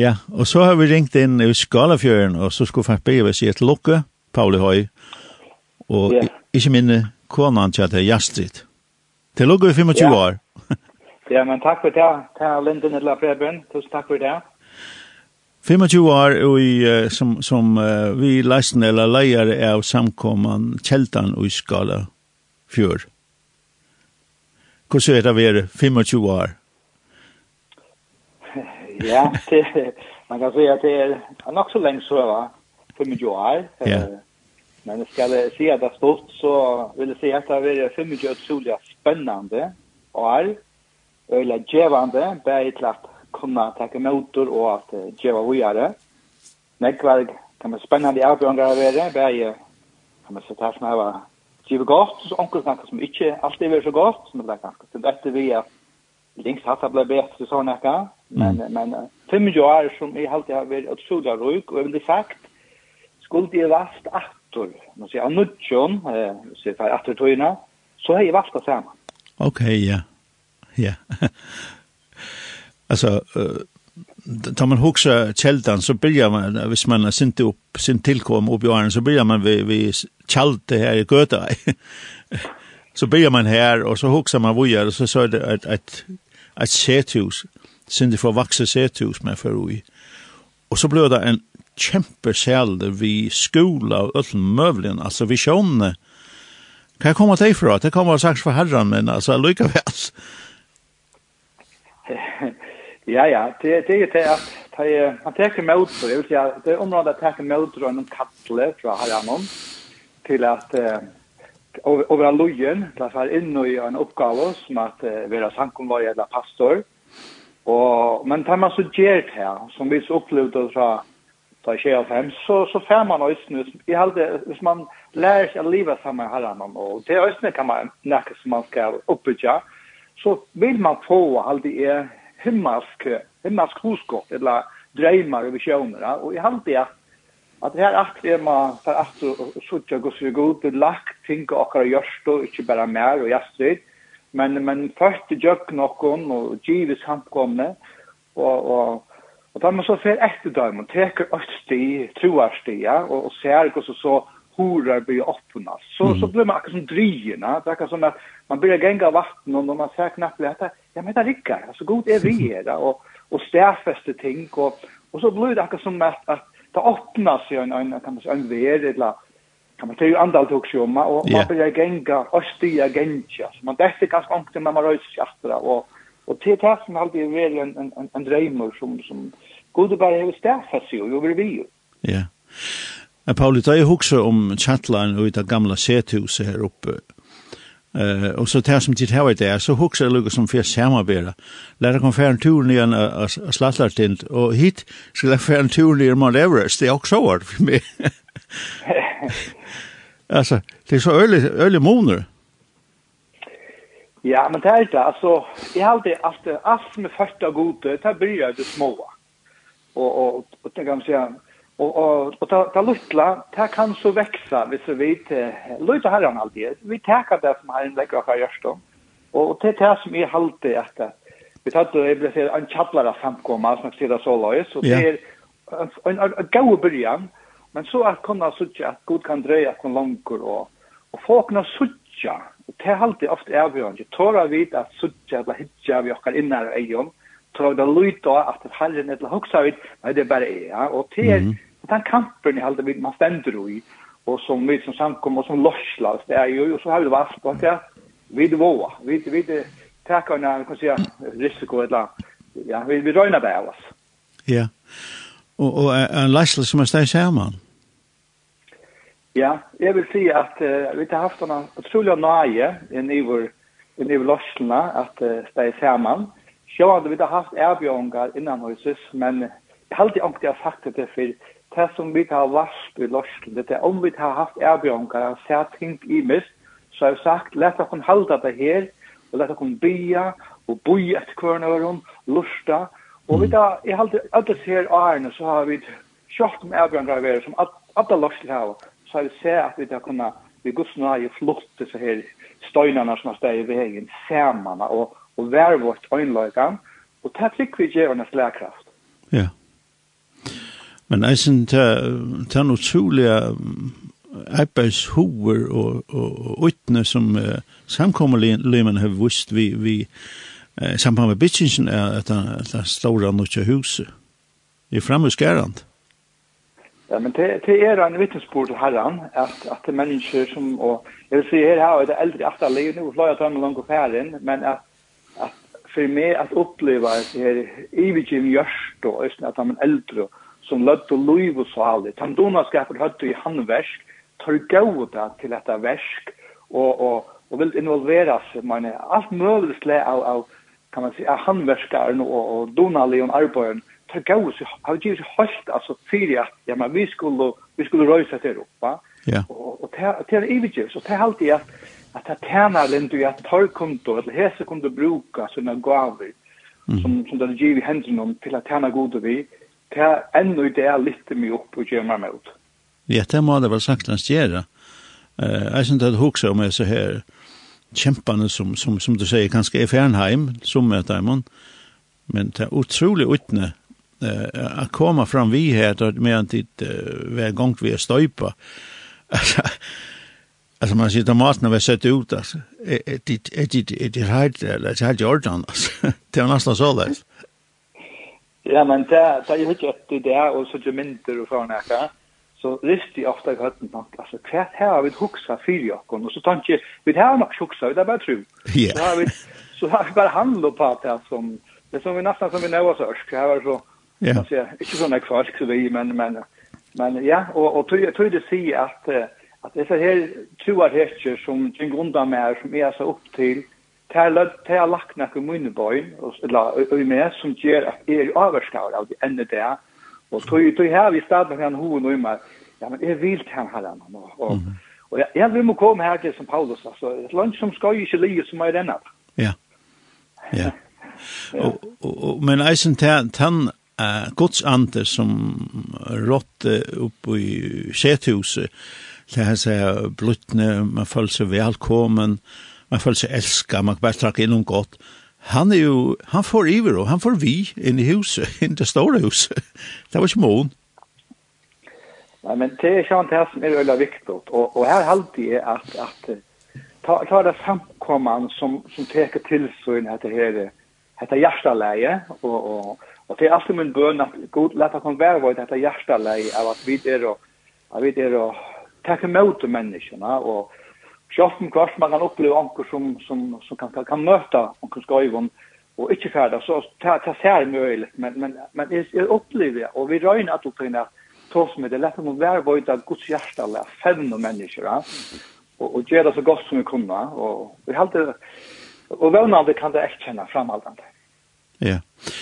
Ja, og så har vi ringt inn i Skalafjøren, og så skulle faktisk Birve si et lukke, Pauli Høy, og ja. ikke minne konan til at det er Jastrid. Til lukke i 25 ja. år. ja, men takk for det, til Linden eller Preben, tusen takk for det. 25 år i, som, som uh, vi leisen eller leier av samkomman Kjeltan og Skala fjør. Hvordan er det å være 25 år? ja, det, man kan säga att det är nog så länge så va, för mig år. Ja. Men jag ska säga att det stort så vill jag säga att det har är för mig otroligt spännande år. Öla gevande, bäi till att kunna ta motor och att geva vidare. Näkvar kan man spännande avgångar vara, bäi kan man säga att man var givet gott, så onkel snackar som inte alltid är så gott, som det där kanske. Så det vi att links hatt har blivit bättre sådana här. Men, mm. men fem år som jeg alltid har vært utrolig røyk, og jeg ville sagt, skulle jeg vast atter, nå sier jeg nødtjøn, hvis jeg tar atter tøyene, så har jeg vast det sammen. Ok, ja. Ja. altså, uh, tar man huxa kältan så börjar man hvis man har sint upp sin tillkom upp i åren så börjar man vid, vid kältet här i Göta. så börjar man här och så huxar man vidare och så så är det ett ett ett sethus synd for vakse sethus med for ui. Og så ble det en kjempe selde vi skola og öllum møvlen, altså vi sjånne. jeg komme til fra? Det kommer sagt for herren, men altså lykka vel. ja, ja, det, det er det at han teker møter, jeg vil si at det er området at teker møter og noen kattle fra herren til at over av lojen, til at være inne i en oppgave som at være sankonvare eller pastor, og Og, men tar man så gjert her, som vi så opplevde fra da jeg av hem, så, så fer man øyne, i halde, hvis man lærer seg å leve sammen med herren, og det øyne kan man nekke som man skal oppbygge, så vil man få halde er himmelsk, himmelsk huskott, eller dreimar og visjoner, og i halde at at her akt er man for at og sutja gos vi god, lagt ting og akkurat gjørst og ikke bare mer og gjestrid, men men först jöck någon och givet samkomne og og og tar man så för efter dem och tar öst i troar ja og og ser och så så horar blir öppna så mm. så blir man som drygna det kan som att man börjar gänga vatten och man ser knappt att ja men det rycker alltså god är vi där och och stärfäste ting och och så blir det som att att det öppnas ju en en kan man säga en värld eller kan man ta andal tog sjumma och man börjar gänga och styra gänga. Så man däckte ganska långt när man rörde sig efter och och till tassen hade ju väl en en en, en drömmer som som gode bara hur stäffa sig och över vi. Ja. Jag Pauli tar ju också om chatline och det gamla sethuset her uppe. Eh uh, och så tar som tid här der så hugsa det lukar som för samarbete. Lära kom för en tur ner en uh, og slattlar till och hit skulle för en tur ner Mount Everest. Det er også vart for meg. alltså, det är så öliga öliga moner. Ja, men det är det. Alltså, jag har alltid allt, allt med första godet, det börjar det små. Och, och, och det kan man säga, och, och, och ta, ta luttla, det kan så växa, hvis vi inte, lutla han alltid, vi täcker det som en lägger av hjärsta. Och, och det är det som är alltid att vi tar det, jag vill en tjallara samkomma, som jag det så lös, och det är en, en, en, en, en, en, en, Men så att kunna sucha att god kan dröja kon långt och och få kunna sucha. Och det har alltid ofta avgörande. Tåra vid att sucha eller hitcha vi och innan och ejon. Tåra det luta att det hallen eller huxa vid. Nej det bara är. Ja. Och det är den kampen i halde vid man ständer i. Och som vi som samkom samkommer som losslas. Det är ju och så har vi varit på att vid våa. Vid vid tackar när kan säga risiko eller ja vi vi röjna det av oss. Ja. Och och en lassless som är stäj samman. Ja, jeg vil si at uh, vi har haft en utrolig nøye inn i vår inn i løsene at uh, det er sammen. Sjøvandet vi har haft erbjørnger innan huset, men jeg har alltid ångte jeg har sagt det for det som vi har varsp i løsene, det er om vi har haft erbjørnger og sett ting i mist, så har jeg sagt, let dere holde det her, og let dere bya, og bo etter kvørnøren, lusta, og vi har, jeg har alltid, alle ser årene, så har vi kjørt med erbjørnger som alle løsene har, så har vi sett at vi har kunnet vi guds nåde flott disse her støynene som har steg i veien, samene og, og vær vårt øynløygan, og det fikk vi gjøre en slagkraft. Ja. Men jeg synes det er en utrolig arbeidshover og, og utne som uh, samkommerlimen har vist vi, vi uh, samband med bitchingen er at det er store nødvendige huset. Det er fremme skærende. Ja, men det, det er en vittnesbord til herren, at, at det er mennesker som, og jeg vil si her har det eldre aftalliv, nå slår jeg tømme langt opp men at, at for meg at oppleva det her i gjørst, og østen at de er eldre, som løtt og liv og salig, han dona skaper høtt i handversk, tar gau til dette versk, og, og, og vil involvere seg, man er alt mulig av, av, kan man si, av handverskaren og, og donalion arbeideren, tar gaus har ju ju halt alltså fyra ja men vi skulle vi skulle rösa till Europa. Ja. Och och det är evigt så det är alltid att att det tjänar lent att tar konto eller hese kunde bruka såna gåvor som som det ger vi händer någon till att tärna goda vi det ännu det är lite mer upp och gömma mot ja det må det väl sagt att göra eh jag syns att huxa om så här kämparna som som som du säger kanske i Fernheim som möter man men det är otroligt utne eh att komma fram vi här med att det uh, var gång vi är stöpa. Alltså alltså man sitter maten och vi sett ut alltså. Det det det det eller det har Jordan alltså. Det är nästan så där. Ja men det det är ju inte det och så ju mynter och såna här. Så rist i ofta gott något alltså kvärt här har vi huxa fyra och och så tänker vi det här nog huxa det bara tro. Ja. Så har vi så har vi bara handla på det som det som vi nästan som vi nu har så här var så Yeah. Alltså, inte såna kvalk så vi men men men ja och och tog, tog det sig att att det är så här två hästar som kring grundar mer som är så upp till Tala tala lakna ku munnboyn og la og med, som gjør at jeg er avskaur av det enda der. Og tog tøy her vi startar med han hoen og med, Ja men jeg vil til han her, og og og jeg, jeg vil må komme her til som Paulus altså et land som skal ikke ligge som er denne. Ja. Ja. Og, og, men eisen tann uh, Guds ande som råtte opp i sethuset det han sier bluttne, man føler seg velkommen, man føler seg elska, man kan bare trakke innom godt. Han er jo, han får iver og han får vi inn i huset, inn i det store huset. det var ikke mån. Nei, men det er ikke det som er veldig viktig, og, og her halte jeg at, at ta, ta det samkommende som, som teker til sånn at det her, dette hjerteleie, og, og Og det er alltid min bøn at god at han være vårt etter hjertelei av at vi er og at vi er og takke møte menneskene og Sjoften kvart man kan oppleve anker som, som, som kan, kan, kan møte anker skøyvån og ikke ferdig, så ta, ta sær mulig, men, men, men jeg, jeg opplever, og vi røyner at opplever at tås med det lette mot være vøyde av Guds hjerte, eller fevne mennesker, ja? og, og gjør det så godt som vi kunne, og vi halte, og vevnande kan det ikke kjenne framhaldende. Ja, yeah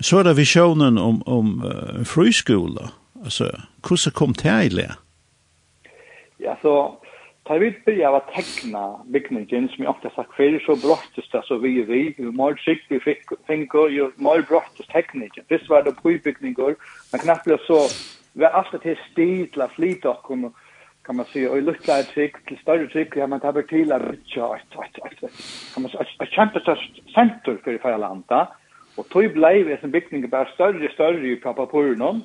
så er det visjonen om, om uh, friskola. Altså, hvordan kom det til det? Ja, så tar vi börja av att teckna byggningen som jag ofta sagt för så brottas det så vi vi hur mer skick vi fick tänka ju mer brottas teckningen. Visst var det pojbyggningar, men knappt så var alltid det stil la flit och kom kan man säga och lukta ett trick till större trick ja man tar till att rycka ett kan man säga ett kämpe stort center för det här landet Og tog blei vi som bygninger bare større og større på Papapuren,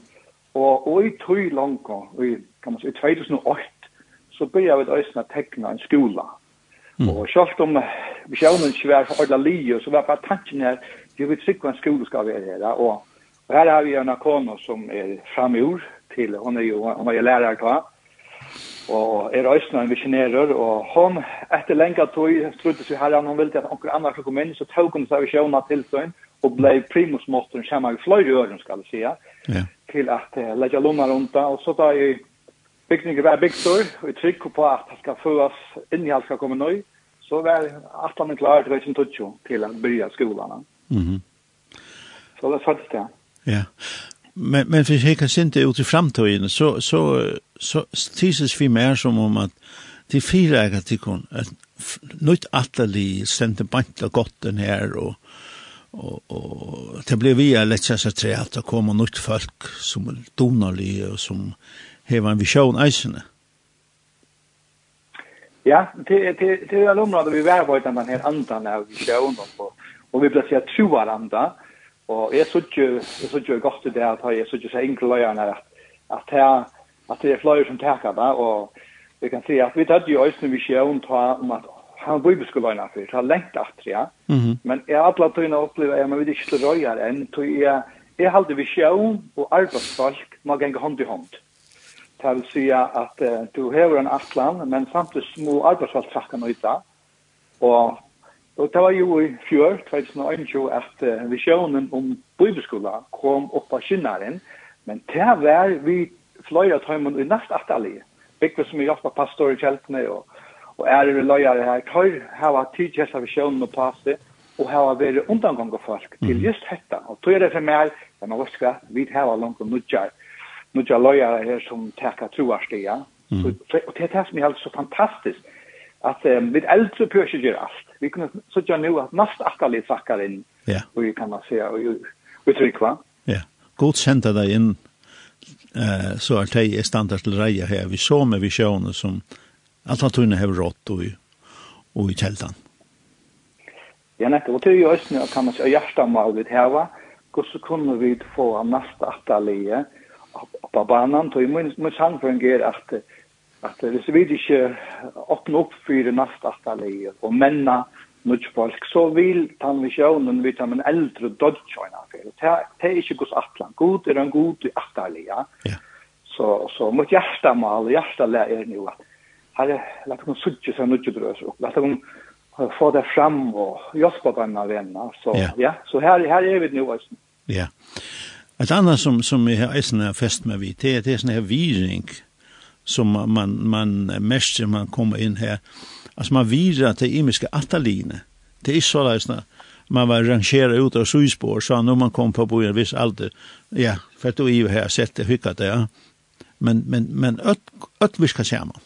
og, og i tog langt, og i, kan man si, i 2008, så begynte vi øyne å tekne en skola. Mm. Og selv om vi visjonen ikke var ordla li, så var bare tanken her, vi vet sikkert hva en skola skal være her, og, og her har vi en akona som er framgjord til, hun er jo, hun er jo lærer til, og er øyne en visionerer, og hun, etter lenge tog, trodde seg herren, hun ville at noen andre skulle komme inn, så tog hun seg visjonen til seg, och blev primus motorn samma i flöjde öron ska jag säga yeah. till att uh, lägga lomma runt och så tar jag byggningen var byggt og och tryck på at det skal föras inn i alt skal komme nøy, så var alla min klar til som tutjo til att börja skolan. Mm -hmm. så det er faktisk det. Ja. Men men för jeg kan inte ut i framtiden så så så tises vi mer som om att det fyra jag tycker at nytt attali sendte bant og gott den här och og, og det blir vi lett seg tre at det kommer nytt folk som er donalige og som har en visjon eisene. Ja, det det det är området vi var på den här andan av visjon och och vi placerar troar anda och är så ju så ju gott det att ha är så ju så enkla löjarna att att här att det är flöjer som tackar va och vi kan se att vi tar ju ösnen visjon ta om att han bibelskolan här för han längt efter ja. Mm. Men jag alla tog uppleva jag men vi inte så röjar än tog jag jag hade vi show och arbetsfolk man gänga hand i hand. Det vill säga att uh, du har en atlan men samtidigt små arbetsfolk trackar uta. Och Og det var jo i fjør, 2021, at uh, visjonen om bibelskola kom opp av kynnaren, men det var vi fløyre tøymon i nast atali, bygget som vi hjelpa pastorer i kjeltene og og er det løyere her, tør hava tidkjessa visjonen og passe, og hava vært undangang av folk til just dette. Og tog er det for meg, det er noe skva, vi hava langt og nudjar, nudjar løyere her som teka troarstia. Mm. Så, og det er det som er helt så fantastisk, at um, vi eldre pør ikke gjør alt. Vi kunne sånn nu at nast akkali sakkar inn, yeah. og vi kan man se, og vi trykva. Ja, god sendte deg inn, uh, så er det i standard til reie her, vi så med visjoner som at han tunne hever rått og, og i kjeldan. Ja, nettopp. Og til i Østene kan man si, og hjertemål vi heva, hvordan kunne vi få neste atterlige opp av banan, og min, min sannføring er at at hvis vi ikke åpner opp for neste atterlige, og menna nuch folk så vil tan vi sjónun við tan ein eldru dodgeina fer. Ta er ikki gus atlan. Gut er ein gut í attalia. Ja. Så så mot hjarta mal, hjarta er nú at har lagt hon suttje sig mycket brös och lagt hon få det fram och hjälpa på andra vänner. Så ja, ja så här, här är vi nu. Alltså. Ja. Ett annat som, som jag har fäst med vi, det är, det är sån här viring som man, man mest när man kommer in här. Alltså man virar till imiska attaline. Det är så där man var rangera ut av syspår så när man kom på på en viss alder ja för att då i här sättet hyggat det ja men men men öll öll viska samman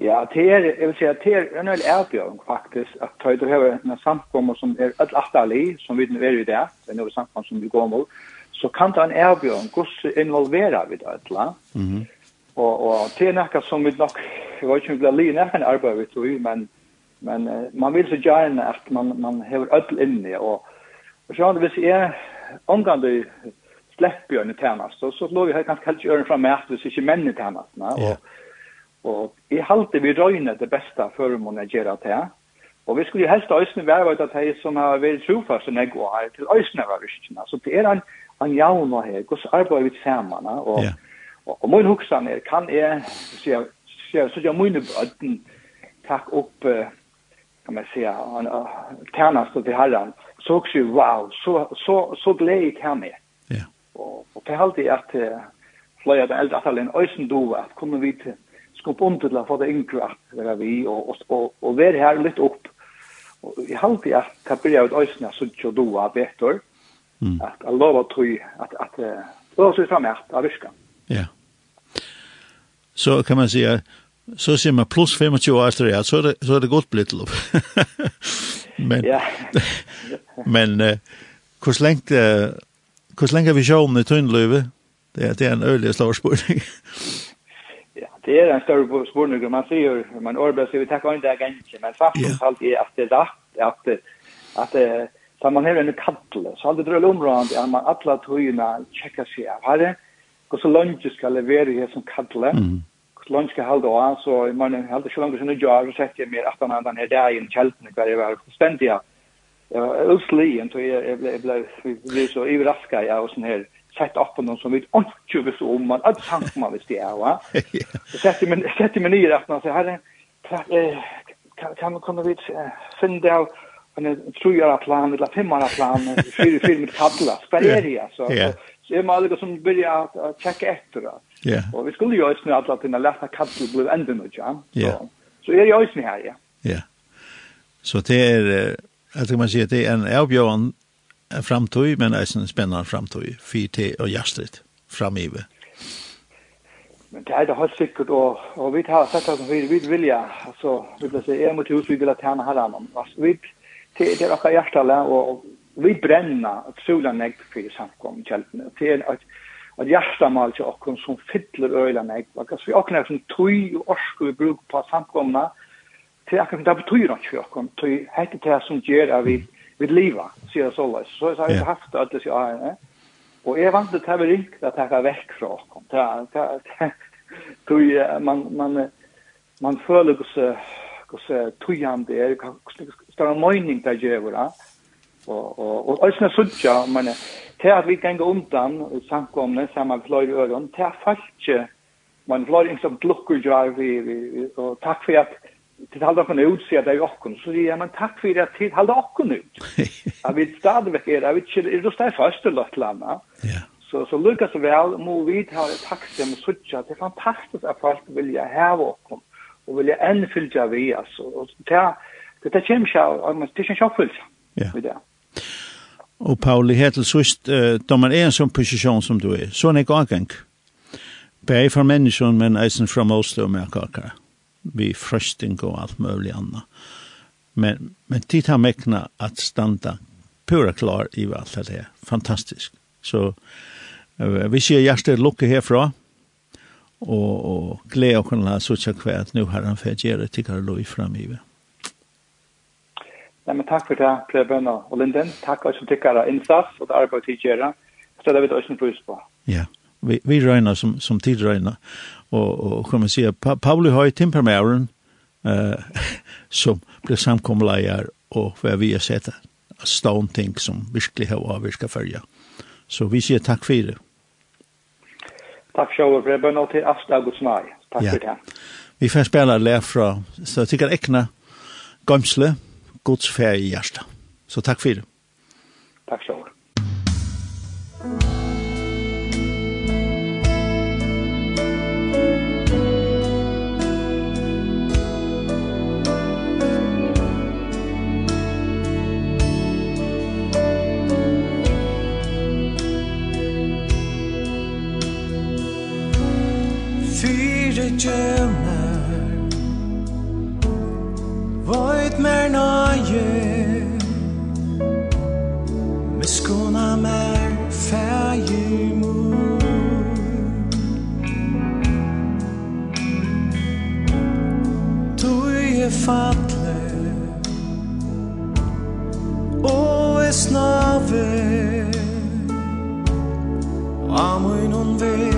Ja, det är jag vill säga det är en öl erbjörn faktiskt att ta det här en samkomma som är ett attali som vi nu är ju där, en över samkomma som vi går mot så kan det en erbjörn kus involvera vid alla. Mhm. Mm och och det är något som vi nog jag vet inte blir lina en arbete så ju men men man vill så gärna att man man har öll inne och och så det vill säga omgående släppbjörn i tjänst så så låg vi här ganska kallt öron fram med att det är inte män i tjänst. Ja. Og i halte vi røyne det beste før man gjør det. Og vi skulle helst øyne være ut at det som har vært trofast enn jeg går her til øyne var ryskene. Så det er en, en jaun og her, hvordan arbeider vi sammen. Og, yeah. og, og min hoksan er, kan jeg, sier jeg, så jeg mine bøtten, takk opp, kan man säga, han tjänar så till herran. Så också, wow, så, så, så glad kan jag. Ja. Og, og det er alltid at, uh, fløy flöja den äldre att alla en ösen do, at kommer vi til, som bonde til å få det yngre at være vi, og, og, og, og være her litt opp. Og jeg halte at det blir ut øyne som ikke doa betor, mm. at jeg lover tog at, at, at det så frem at jeg virker. Ja. Så kan man si så ser man plus 25 år etter det, så er det, så er det godt blitt lov. men, ja. men uh, hvordan lengt, uh, hvordan lengt vi sjå om det i Det, det er en øyelig slavspurning. det er en större spårning. Man ser man orbar sig. Vi tackar inte agent men faktiskt allt är att det är rätt att att så man har en kattel så allt det rör området att man alla tojuna checka sig av. Här och så lunch ska leverera här som kattel så lunch ska hålla då så man har det så långt som det gör så sätter jag mer att han den här dagen kälten kvar är ständigt ja Jag var öslig, så jag blev så överraskad av sån här sett upp någon som vet inte vet om man att sank man visst det er, va. Så sätter man sätter man ner att man så här kan kan kan vi finna ut en trojara plan eller femmara plan fyra fyra med kalla speria så så är man alltså som börja att checka efter det. Och vi skulle ju också att att den lätta kalla blev ändå nu ja. Så så är ju också här ja. Ja. Så det är Jag tror man säger att det är en avbjörande framtøy, men det er en spennende framtøy, 4T og Gjastrid, framive. Men det er det helt sikkert, og, og vi har sett at vi vil vilja, altså, vi vil si, er mot hus, vi vil ha tjene her annan. Altså, vi, det, det er akkurat hjertale, og, og vi brenner at sola negg for samkommet kjeltene. Det er at, at hjertemål til okken som fyller øyla meg. altså, vi okken er som tøy og orsk vi bruker på samkommene, det er akkurat det betyr ikke for okken, tøy, hette det som gjør at vi, vid liva, sier jeg så. Så har haft det alle sier eierne. Og jeg vant det til å ta rikt at ta vekk fra åkken. Man, man, man føler hvordan tøyene det er, hvordan større mening det gjør det. Og, og, og også når suttja, men til at vi ganger undan samkomne sammen med flere øren, til at man flere som glukker gjør vi, og takk for at til halda okkur ut, sier det er okkur, så sier jeg, men takk for at til halda okkur ut. Jeg vil stadigvæk er, jeg vil ikke, er du steg først til Løtlanda, så, så lukka så vel, må vi ta et takksim og suttja, det er fantastisk at folk vilja heva okkur, og vilja enn fylgja vi, altså, og det er, det er kjemsja, det er kjemsja fylgja, vi det. Og Pauli, her til sust, da man er en sånn posisjon som du er, så er det ikke avgang. bare for menneskene, men eisen fra Moslo med mer kakere vi frösting och allt möjligt annat. Men, men tid har mäkna att standa pura klar i allt det här. Fantastiskt. Så uh, vi ser hjärtat lucka härifrån og och glädje och kunna sådär kvar att nu har han färd göra till att lov framgivet. Nej, men takk for det, Preben og Linden. Takk også til era insats og det arbeidet til göra. Så det vet jag inte pris på. Ja. Yeah vi, vi röjna som, som tid röjna. Och, och kan man se pa, Pauli har i timpermären eh, som blev samkomleier och hva vi har sett stone ting som virkelig har avvirka följa. Så vi sier takk for det. Takk for det. Breben, og til Asta Gudsnai. Takk ja. for det. Vi får spela lær fra, så jeg tykker ekne gømsle, Guds fær i hjertet. Så takk for det. Takk for det. Fyre gjømer Void mer nøye. Miskona mer fægir mor Tøye fatle O er snave Amun on vei